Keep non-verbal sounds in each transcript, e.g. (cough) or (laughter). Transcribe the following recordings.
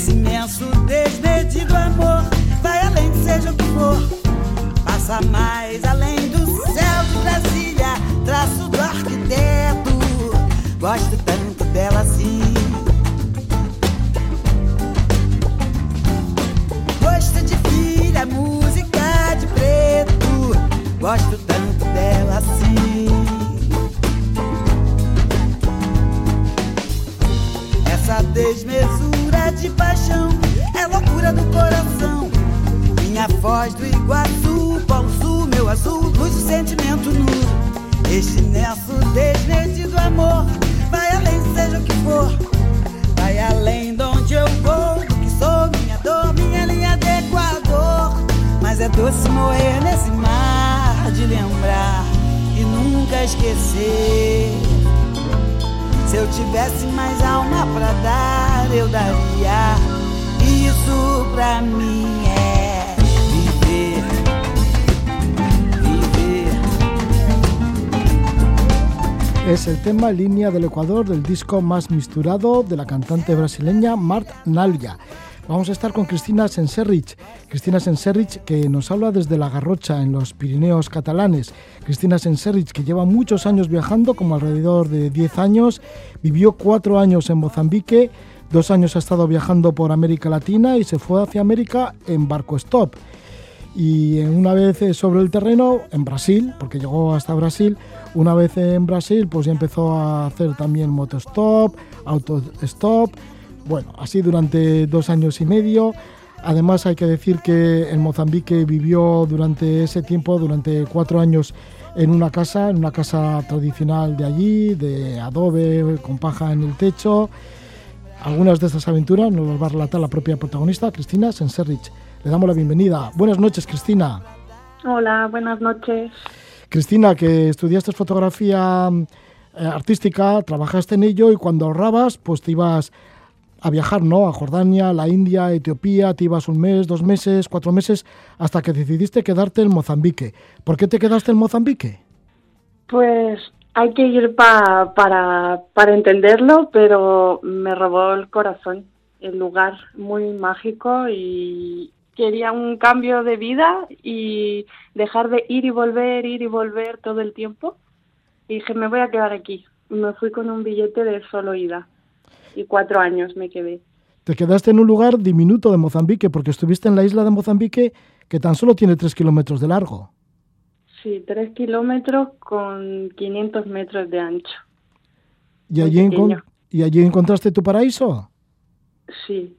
Esse imenso desmedido amor vai além, seja o que for. Passa mais Voz do Iguaçu, Paulo Sul, meu azul, luz do sentimento nu. Este imenso desmedido amor vai além, seja o que for. Vai além de onde eu vou, do que sou, minha dor, minha linha de Equador. Mas é doce morrer nesse mar de lembrar e nunca esquecer. Se eu tivesse mais alma pra dar, eu daria. Isso pra mim Es el tema Línea del Ecuador del disco más misturado de la cantante brasileña Mart Nalia. Vamos a estar con Cristina Senserrich. Cristina Senserrich que nos habla desde La Garrocha, en los Pirineos catalanes. Cristina Senserrich que lleva muchos años viajando, como alrededor de 10 años. Vivió cuatro años en Mozambique, dos años ha estado viajando por América Latina y se fue hacia América en barco stop. Y una vez eh, sobre el terreno, en Brasil, porque llegó hasta Brasil, una vez en Brasil, pues ya empezó a hacer también motostop, autostop, bueno, así durante dos años y medio. Además hay que decir que en Mozambique vivió durante ese tiempo, durante cuatro años, en una casa, en una casa tradicional de allí, de adobe, con paja en el techo. Algunas de estas aventuras nos las va a relatar la propia protagonista, Cristina Senserrich. Le damos la bienvenida. Buenas noches, Cristina. Hola, buenas noches. Cristina, que estudiaste fotografía eh, artística, trabajaste en ello y cuando ahorrabas, pues te ibas a viajar, ¿no? A Jordania, la India, Etiopía, te ibas un mes, dos meses, cuatro meses, hasta que decidiste quedarte en Mozambique. ¿Por qué te quedaste en Mozambique? Pues hay que ir pa, para, para entenderlo, pero me robó el corazón, el lugar muy mágico y quería un cambio de vida y dejar de ir y volver, ir y volver todo el tiempo. Y dije, me voy a quedar aquí. Me fui con un billete de solo ida y cuatro años me quedé. Te quedaste en un lugar diminuto de Mozambique porque estuviste en la isla de Mozambique que tan solo tiene tres kilómetros de largo. Sí, tres kilómetros con 500 metros de ancho. ¿Y allí, ¿Y allí encontraste tu paraíso? Sí.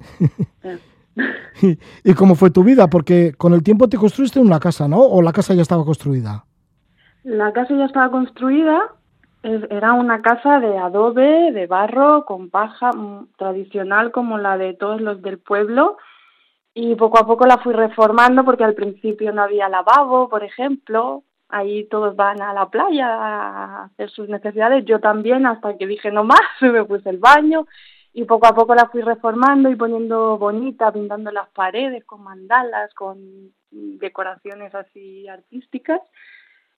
(laughs) ¿Y, (laughs) ¿Y cómo fue tu vida? Porque con el tiempo te construiste una casa, ¿no? ¿O la casa ya estaba construida? La casa ya estaba construida, era una casa de adobe, de barro, con paja tradicional como la de todos los del pueblo y poco a poco la fui reformando porque al principio no había lavabo, por ejemplo, ahí todos van a la playa a hacer sus necesidades, yo también hasta que dije no más, (laughs) me puse el baño y poco a poco la fui reformando y poniendo bonita, pintando las paredes con mandalas, con decoraciones así artísticas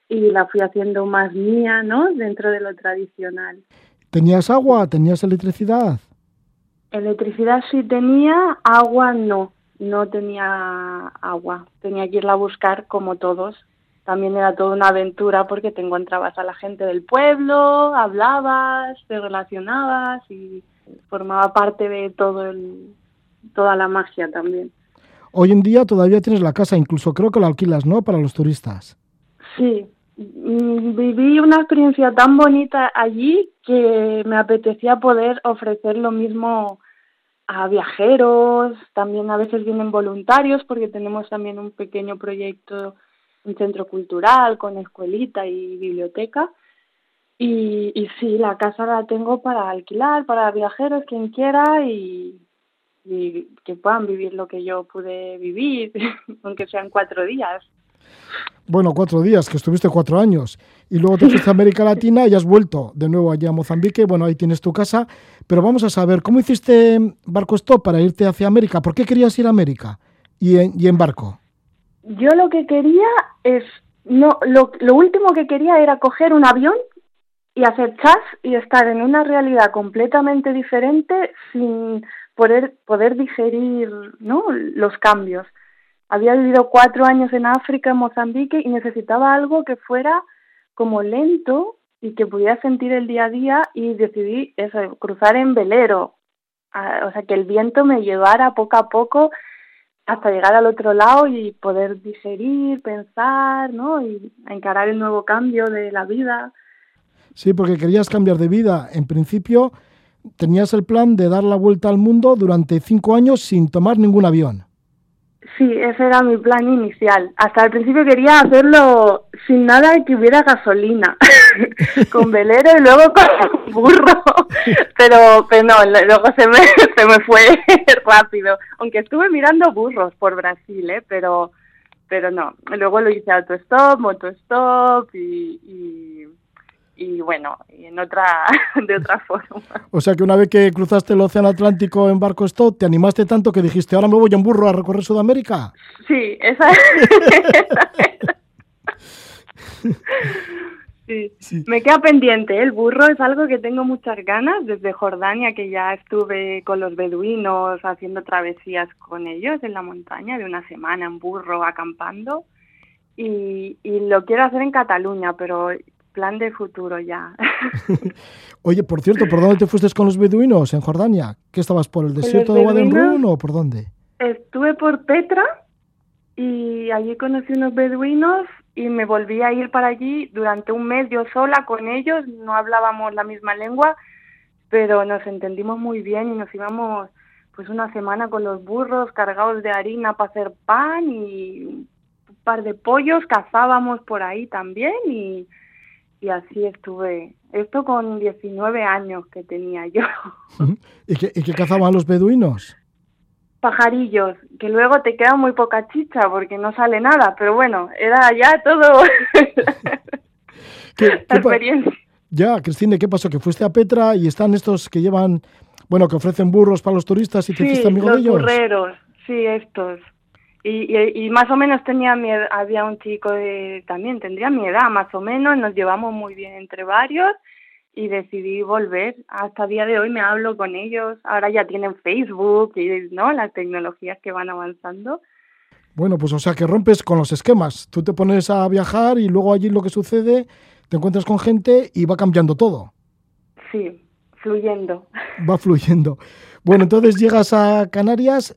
y la fui haciendo más mía, ¿no? Dentro de lo tradicional. ¿Tenías agua? ¿Tenías electricidad? Electricidad sí tenía, agua no. No tenía agua. Tenía que irla a buscar como todos. También era toda una aventura porque te encontrabas a la gente del pueblo, hablabas, te relacionabas y formaba parte de todo el, toda la magia también. Hoy en día todavía tienes la casa, incluso creo que la alquilas, ¿no? Para los turistas. Sí, viví una experiencia tan bonita allí que me apetecía poder ofrecer lo mismo a viajeros, también a veces vienen voluntarios porque tenemos también un pequeño proyecto, un centro cultural con escuelita y biblioteca. Y, y sí, la casa la tengo para alquilar, para viajeros, quien quiera, y, y que puedan vivir lo que yo pude vivir, (laughs) aunque sean cuatro días. Bueno, cuatro días, que estuviste cuatro años. Y luego te fuiste a América (laughs) Latina y has vuelto de nuevo allá a Mozambique. Bueno, ahí tienes tu casa. Pero vamos a saber, ¿cómo hiciste barco stop para irte hacia América? ¿Por qué querías ir a América y en, y en barco? Yo lo que quería es, no, lo, lo último que quería era coger un avión y hacer chas y estar en una realidad completamente diferente sin poder, poder digerir ¿no? los cambios. Había vivido cuatro años en África, en Mozambique, y necesitaba algo que fuera como lento y que pudiera sentir el día a día y decidí eso, cruzar en velero. o sea, que el viento me llevara poco a poco hasta llegar al otro lado y poder digerir, pensar, ¿no? Y encarar el nuevo cambio de la vida. Sí, porque querías cambiar de vida. En principio, tenías el plan de dar la vuelta al mundo durante cinco años sin tomar ningún avión. Sí, ese era mi plan inicial. Hasta el principio quería hacerlo sin nada y que hubiera gasolina, (laughs) con velero y luego con burro. (laughs) Pero, pero no, luego se me, (laughs) se me fue rápido. Aunque estuve mirando burros por Brasil, ¿eh? pero, pero no. Luego lo hice autostop, motostop y, y y bueno, y en otra, (laughs) de otra forma. O sea que una vez que cruzaste el Océano Atlántico en barco stop, te animaste tanto que dijiste, ahora me voy en burro a recorrer Sudamérica. Sí, esa, sí. (laughs) sí. Me queda pendiente, ¿eh? el burro es algo que tengo muchas ganas desde Jordania, que ya estuve con los beduinos haciendo travesías con ellos en la montaña de una semana en burro acampando. Y, y lo quiero hacer en Cataluña, pero plan de futuro ya. (laughs) Oye, por cierto, ¿por dónde te fuiste con los beduinos en Jordania? ¿Qué estabas por el desierto de Wadden o por dónde? Estuve por Petra y allí conocí unos beduinos y me volví a ir para allí durante un mes yo sola con ellos, no hablábamos la misma lengua, pero nos entendimos muy bien y nos íbamos pues una semana con los burros cargados de harina para hacer pan y un par de pollos, cazábamos por ahí también y y así estuve. Esto con 19 años que tenía yo. (laughs) ¿Y qué, y cazaban los beduinos? Pajarillos, que luego te queda muy poca chicha porque no sale nada, pero bueno, era ya todo (laughs) ¿Qué, experiencia. Ya, Cristina, ¿qué pasó? Que fuiste a Petra y están estos que llevan, bueno, que ofrecen burros para los turistas y te hiciste amigo de ellos. burreros, sí, estos. Y, y, más o menos tenía mi había un chico de, también tendría mi edad más o menos, nos llevamos muy bien entre varios y decidí volver. Hasta el día de hoy me hablo con ellos. Ahora ya tienen Facebook y no las tecnologías que van avanzando. Bueno, pues o sea que rompes con los esquemas. Tú te pones a viajar y luego allí lo que sucede, te encuentras con gente y va cambiando todo. Sí, fluyendo. Va fluyendo. Bueno, entonces llegas a Canarias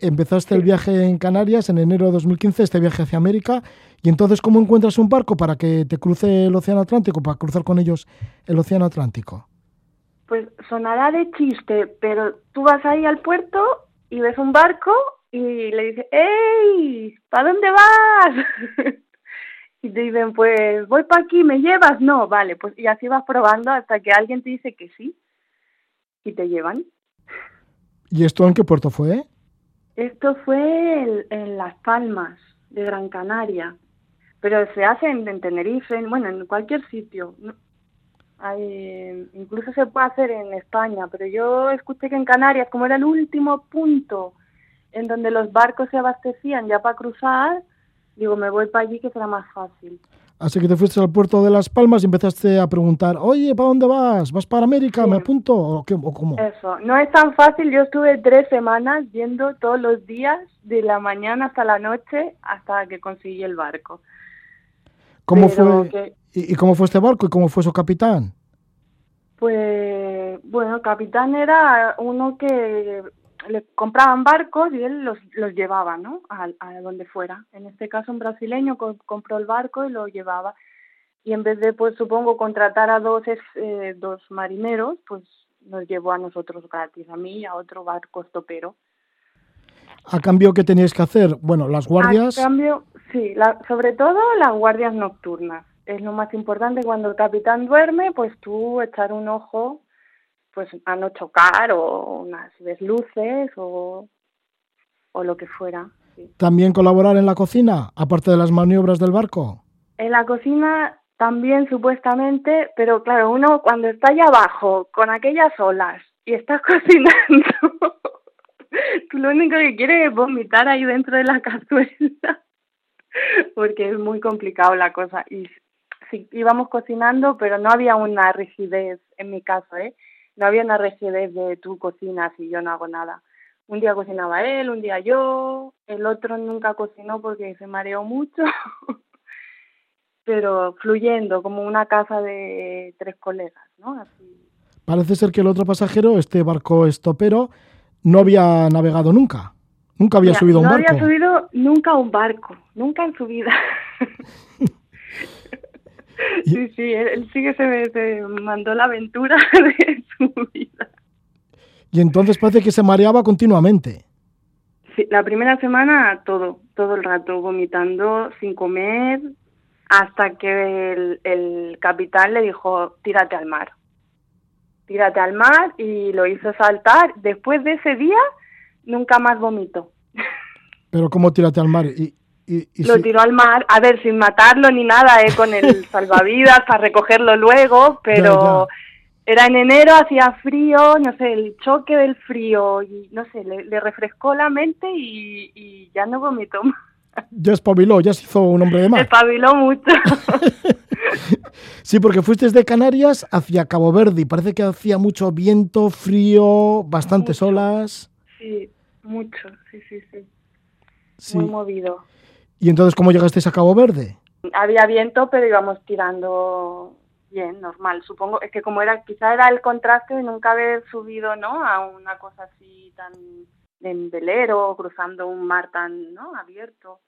empezaste el viaje en Canarias en enero de 2015, este viaje hacia América, y entonces ¿cómo encuentras un barco para que te cruce el Océano Atlántico, para cruzar con ellos el Océano Atlántico? Pues sonará de chiste, pero tú vas ahí al puerto y ves un barco y le dices, ¡Ey! ¿Para dónde vas? (laughs) y te dicen, pues voy para aquí, ¿me llevas? No, vale, pues y así vas probando hasta que alguien te dice que sí y te llevan. ¿Y esto en qué puerto fue? Esto fue en, Las Palmas de Gran Canaria, pero se hace en, Tenerife, bueno, en cualquier sitio. Incluso se puede hacer en España, pero yo escuché que en Canarias, como era el último punto en donde los barcos se abastecían ya para cruzar, digo, me voy para allí que será más fácil. Así que te fuiste al puerto de Las Palmas y empezaste a preguntar, oye, ¿para dónde vas? ¿Vas para América? ¿Me apunto? ¿O, qué, ¿O cómo? Eso, no es tan fácil. Yo estuve tres semanas yendo todos los días, de la mañana hasta la noche, hasta que conseguí el barco. ¿Cómo fue? ¿Y, cómo fue este barco y cómo fue su capitán? Pues, bueno, el capitán era uno que le compraban barcos y él los, los llevaba, ¿no? A, donde fuera. En este caso, un brasileño compró el barco y lo llevaba. Y en vez de, pues supongo, contratar a dos, eh, dos marineros, pues nos llevó a nosotros gratis, a mí y a otro barco estopero. ¿A cambio qué teníais que hacer? Bueno, las guardias... A cambio, sí, sobre todo las guardias nocturnas. Es lo más importante cuando el capitán duerme, pues tú echar un ojo pues a no chocar o unas luces o, o lo que fuera. ¿También colaborar en la cocina, aparte de las maniobras del barco? En la cocina también supuestamente, pero claro, uno cuando está allá abajo con aquellas olas y estás (laughs) cocinando, tú lo único que quieres es vomitar ahí dentro de la cazuela, porque es muy complicado la cosa. Y sí, íbamos cocinando, pero no había una rigidez, en mi caso, ¿eh? No había una rigidez de tú cocinas y yo no hago nada. Un día cocinaba él, un día yo, el otro nunca cocinó porque se mareó mucho, (laughs) pero fluyendo como una casa de tres colegas, ¿no? Así. Parece ser que el otro pasajero, este barco estopero, no había navegado nunca. Nunca había subido a un barco. No había subido nunca un barco, nunca en su vida. (laughs) Sí, sí, él, sí que se, mandó la aventura (laughs) de su vida. Y entonces parece que se mareaba continuamente. Sí, la primera semana todo, todo el rato, vomitando, sin comer, hasta que el, el capitán le dijo, tírate al mar. Tírate al mar y lo hizo saltar. Después de ese día, nunca más vomitó. (laughs) Pero ¿cómo tírate al mar? ¿Y, lo tiró al mar, a ver, sin matarlo ni nada, eh, con el (laughs) salvavidas para recogerlo luego, pero era en enero, hacía frío, no sé, el choque del frío, y no sé, le, refrescó la mente y, ya no vomitó más. Ya espabiló, ya se hizo un hombre de mar. Espabiló mucho. (laughs) sí, porque fuiste de Canarias hacia Cabo Verde y parece que hacía mucho viento, frío, bastantes olas. Sí, mucho, sí, sí, sí. Muy movido. ¿Y entonces cómo llegasteis a Cabo Verde? Había viento, pero íbamos tirando bien, normal. Supongo, es que como era, quizá era el contraste de nunca haber subido, ¿no? A una cosa así tan en velero, cruzando un mar tan, ¿no? Abierto.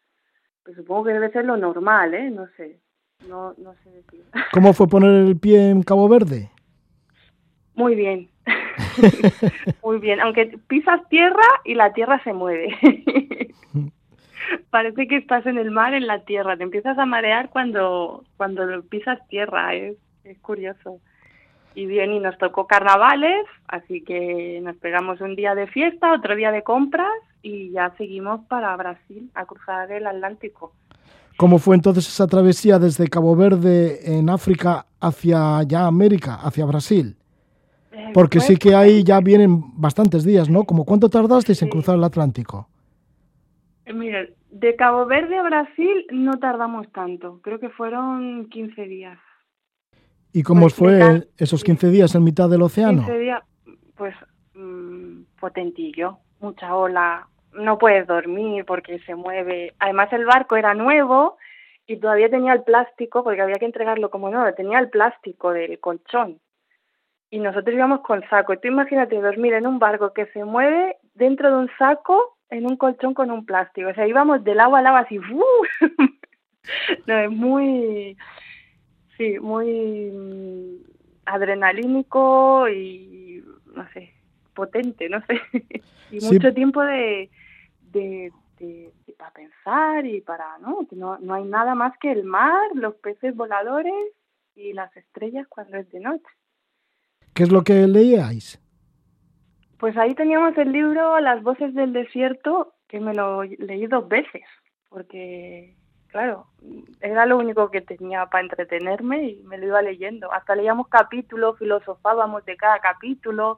Pues supongo que debe ser lo normal, ¿eh? No sé. No, no sé decir. (laughs) ¿Cómo fue poner el pie en Cabo Verde? Muy bien. (laughs) (laughs) Muy bien, aunque pisas tierra y la tierra se mueve. (laughs) parece que estás en el mar, en la tierra. Te empiezas a marear cuando, cuando pisas tierra. Es, es curioso. Y bien, y nos tocó carnavales, así que nos pegamos un día de fiesta, otro día de compras y ya seguimos para Brasil a cruzar el Atlántico. ¿Cómo fue entonces esa travesía desde Cabo Verde en África hacia ya América, hacia Brasil? Eh, Porque sí que ahí ya vienen bastantes días, ¿no? ¿Cómo cuánto tardasteis en cruzar el Atlántico? Mira, de Cabo Verde a Brasil no tardamos tanto, creo que fueron 15 días. ¿Y cómo pues fue esos 15 días en mitad del océano? 15 días, pues mm, potentillo, mucha ola, no puedes dormir porque se mueve. Además el barco era nuevo y todavía tenía el plástico, porque había que entregarlo como nuevo, tenía el plástico del colchón. Y nosotros íbamos con saco. Y tú imagínate dormir en un barco que se mueve dentro de un saco en un colchón con un plástico. O sea, íbamos del agua al agua así. (laughs) no, es muy, sí, muy mm, adrenalínico y, no sé, potente, no sé. (laughs) y mucho tiempo de, de, de, para pensar y para, ¿no? Que no, no hay nada más que el mar, los peces voladores y las estrellas cuando es de noche. ¿Qué es lo que leíais? Pues ahí teníamos el libro Las voces del desierto, que me lo leí dos veces, porque, claro, era lo único que tenía para entretenerme y me lo iba leyendo. Hasta leíamos capítulos, filosofábamos de cada capítulo,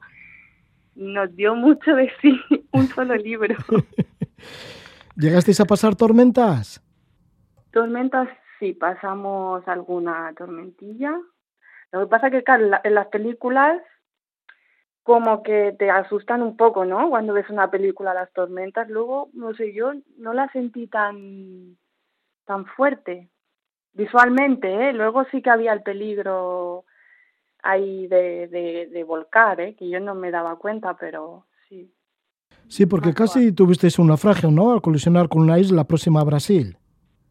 nos dio mucho de sí (laughs) un solo libro. (laughs) ¿Llegasteis a pasar tormentas? Tormentas, sí, pasamos alguna tormentilla. Lo que pasa es que, claro, en las películas como que te asustan un poco, ¿no? Cuando ves una película Las tormentas, luego, no sé, yo no la sentí tan, tan fuerte visualmente, ¿eh? Luego sí que había el peligro ahí de, de, de volcar, ¿eh? Que yo no me daba cuenta, pero sí. Sí, porque casi tuvisteis un naufragio, ¿no? Al colisionar con una isla próxima a Brasil.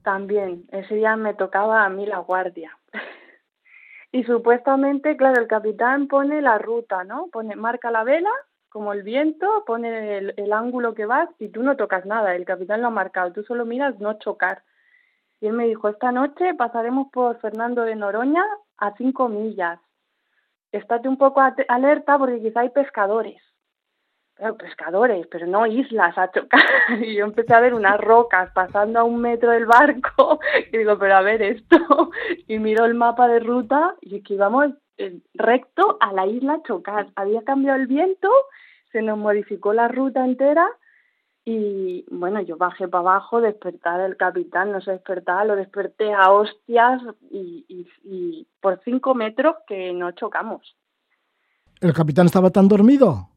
También, ese día me tocaba a mí la guardia. Y supuestamente, claro, el capitán pone la ruta, ¿no? Pone, marca la vela, como el viento, pone el, ángulo que vas y tú no tocas nada, el capitán lo ha marcado, tú solo miras no chocar. Y él me dijo, esta noche pasaremos por Fernando de Noroña a cinco millas. estate un poco alerta porque quizá hay pescadores. Pescadores, pero no islas a chocar. (laughs) Y yo empecé a ver unas rocas pasando a un metro del barco (laughs) y digo, pero a ver esto. Y miro el mapa de ruta y aquí vamos eh, recto a la isla chocar. Había cambiado el viento, se nos modificó la ruta entera y bueno, yo bajé para abajo, despertar el capitán, no se despertaba, lo desperté a hostias y, por cinco metros que no chocamos. ¿El capitán estaba tan dormido?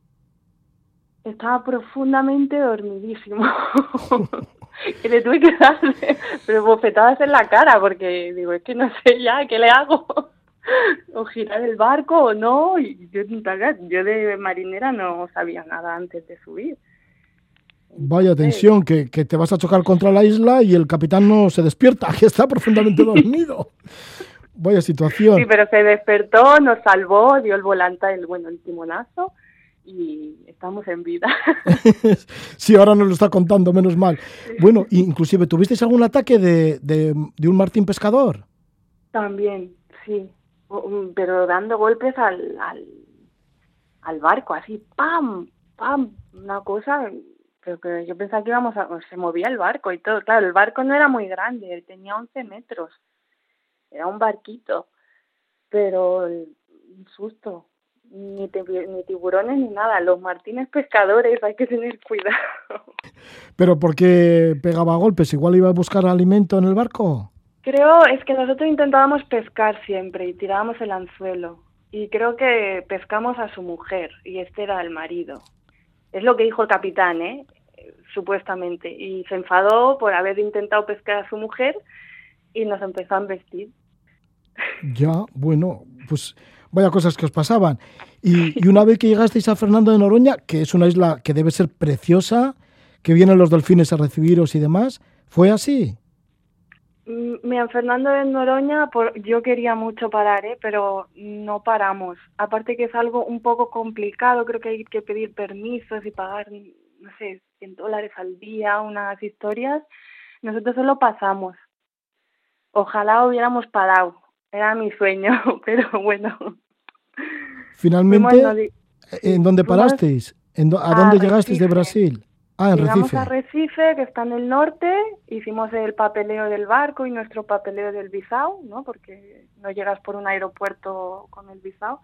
Estaba profundamente dormidísimo. (laughs) y le tuve que dar (laughs) pero bofetadas en la cara porque digo, es que no sé ya, ¿qué le hago? (laughs) o girar el barco o no. Y yo, yo de marinera no sabía nada antes de subir. Vaya tensión, que, que, te vas a chocar contra la isla y el capitán no se despierta, que está profundamente dormido. Vaya situación. Sí, pero se despertó, nos salvó, dio el volante, el, bueno, el timonazo y estamos en vida. (laughs) sí, ahora nos lo está contando, menos mal. Bueno, inclusive, ¿tuvisteis algún ataque de, de, de un martín pescador? También, sí, pero dando golpes al, al, al barco, así, ¡pam! ¡pam! Una cosa pero que yo pensaba que íbamos a, se movía el barco y todo. Claro, el barco no era muy grande, tenía 11 metros. Era un barquito, pero un susto. Ni, ni tiburones ni nada. Los martines pescadores, hay que tener cuidado. ¿Pero por qué pegaba golpes? ¿Igual iba a buscar alimento en el barco? Creo, es que nosotros intentábamos pescar siempre y tirábamos el anzuelo. Y creo que pescamos a su mujer y este era el marido. Es lo que dijo el capitán, ¿eh? supuestamente. Y se enfadó por haber intentado pescar a su mujer y nos empezó a vestir. Ya, bueno, pues vaya cosas que os pasaban. Y, una vez que llegasteis a Fernando de Noroña, que es una isla que debe ser preciosa, que vienen los delfines a recibiros y demás, ¿fue así? Mm, mira, Fernando de Noroña, por, yo quería mucho parar, ¿eh? pero no paramos. Aparte que es algo un poco complicado, creo que hay que pedir permisos y pagar, no sé, 100 dólares al día, unas historias. Nosotros solo pasamos. Ojalá hubiéramos parado. Era mi sueño, (laughs) pero bueno. Finalmente, ¿en dónde parasteis? ¿A dónde llegasteis de Brasil? Ah, en Llegamos Recife. a Recife, que está en el norte, hicimos el papeleo del barco y nuestro papeleo del visado, ¿no? Porque no llegas por un aeropuerto con el visado.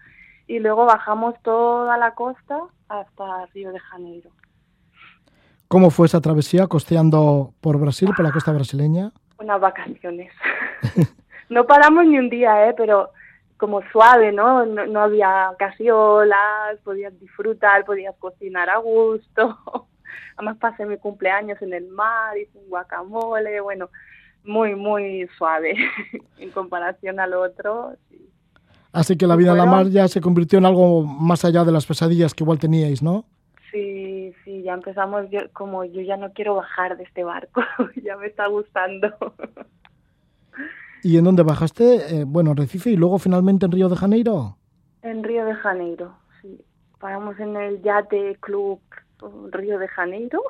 Y luego bajamos toda la costa hasta Río de Janeiro. ¿Cómo fue esa travesía costeando por Brasil, por la costa brasileña? Unas vacaciones. (laughs) no paramos ni un día, ¿eh? Pero como suave, ¿no? ¿no? No había casiolas, podías disfrutar, podías cocinar a gusto. (laughs) Además pasé mi cumpleaños en el mar, hice un guacamole, bueno, muy, muy suave (laughs) en comparación al otro. Así que la vida en la mar ya se convirtió en algo más allá de las pesadillas que igual teníais, ¿no? Sí, sí, ya empezamos, como yo ya no quiero bajar de este barco, (laughs) ya me está gustando. ¿Y en dónde bajaste? Eh, bueno, Recife y luego finalmente en Río de Janeiro. En Río de Janeiro, sí. Paramos en el Yate Club Río de Janeiro.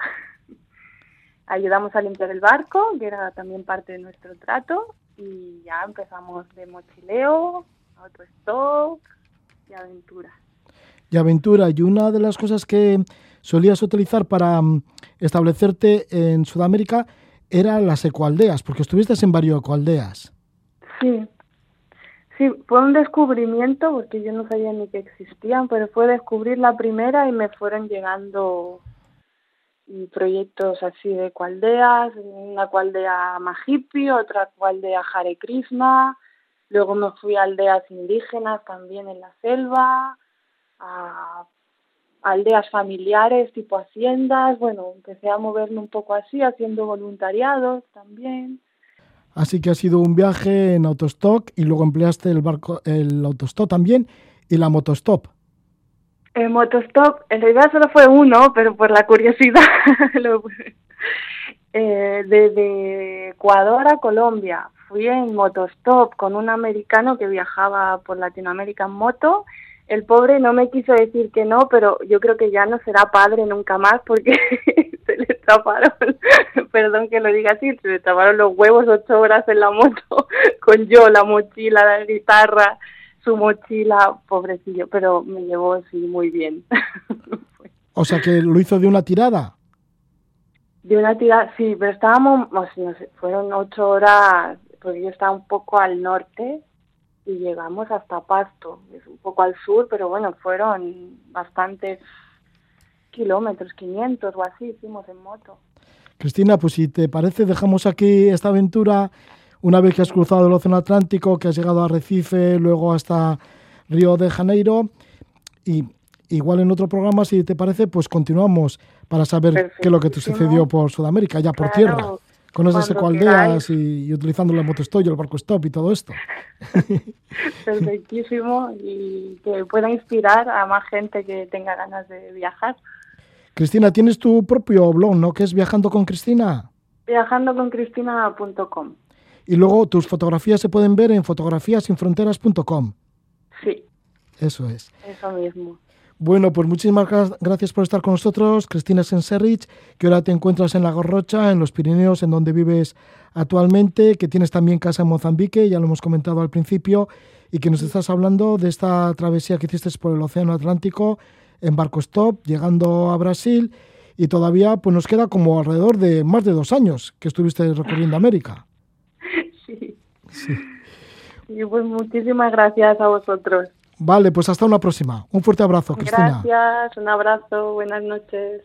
(laughs) Ayudamos a limpiar el barco, que era también parte de nuestro trato, y ya empezamos de mochileo, autostop y aventura. Y aventura, y una de las cosas que solías utilizar para mm, establecerte en Sudamérica era las ecoaldeas, porque estuviste en varios ecoaldeas. Sí, Sí, fue un descubrimiento porque yo no sabía ni que existían, pero fue descubrir la primera y me fueron llegando proyectos así de cualdeas, una cualdea Majipi, otra cualdea Hare Krishna, luego me fui a aldeas indígenas también en la selva, a aldeas familiares tipo haciendas, bueno, empecé a moverme un poco así, haciendo voluntariados también. Así que ha sido un viaje en autostop y luego empleaste el barco, el autostop también y la motostop. El motostop, en realidad solo fue uno, pero por la curiosidad. (laughs) eh, desde Ecuador a Colombia fui en motostop con un americano que viajaba por Latinoamérica en moto el pobre no me quiso decir que no, pero yo creo que ya no será padre nunca más porque (laughs) se le taparon, (laughs) perdón que lo diga así, se le taparon los huevos ocho horas en la moto (laughs) con yo, la mochila, la guitarra. su mochila, pobrecillo, pero me llevó sí muy bien. o sea que lo hizo de una tirada. De una tirada, sí, pero estábamos, no sé, fueron ocho horas, porque yo estaba un poco al norte y llegamos hasta Pasto, es un poco al sur, pero bueno, fueron bastantes kilómetros, 500 o así, hicimos en moto. Cristina, pues si te parece, dejamos aquí esta aventura una vez que has cruzado el Océano Atlántico, que has llegado a Recife, luego hasta Río de Janeiro. Y igual en otro programa, si te parece, pues continuamos para saber qué es lo que te sucedió por Sudamérica, ya por tierra con esas ecoaldeas y, utilizando la moto el barco stop y todo esto. (laughs) Perfectísimo y que pueda inspirar a más gente que tenga ganas de viajar. Cristina, tienes tu propio blog, ¿no? ¿Qué es Viajando con Cristina? Viajandoconcristina.com. Y luego tus fotografías se pueden ver en fotografiasinfronteras.com. Sí. Eso es. Eso mismo. Bueno, pues muchísimas gracias por estar con nosotros, Cristina Senserrich, que ahora te encuentras en La Gorrocha, en los Pirineos, en donde vives actualmente, que tienes también casa en Mozambique, ya lo hemos comentado al principio, y que nos estás hablando de esta travesía que hiciste por el Océano Atlántico en barco stop, llegando a Brasil, y todavía pues nos queda como alrededor de más de dos años que estuviste recorriendo América. (laughs) Sí. sí. Y pues muchísimas gracias a vosotros. Vale, pues hasta una próxima. Un fuerte abrazo, Cristina. Gracias, un abrazo, buenas noches.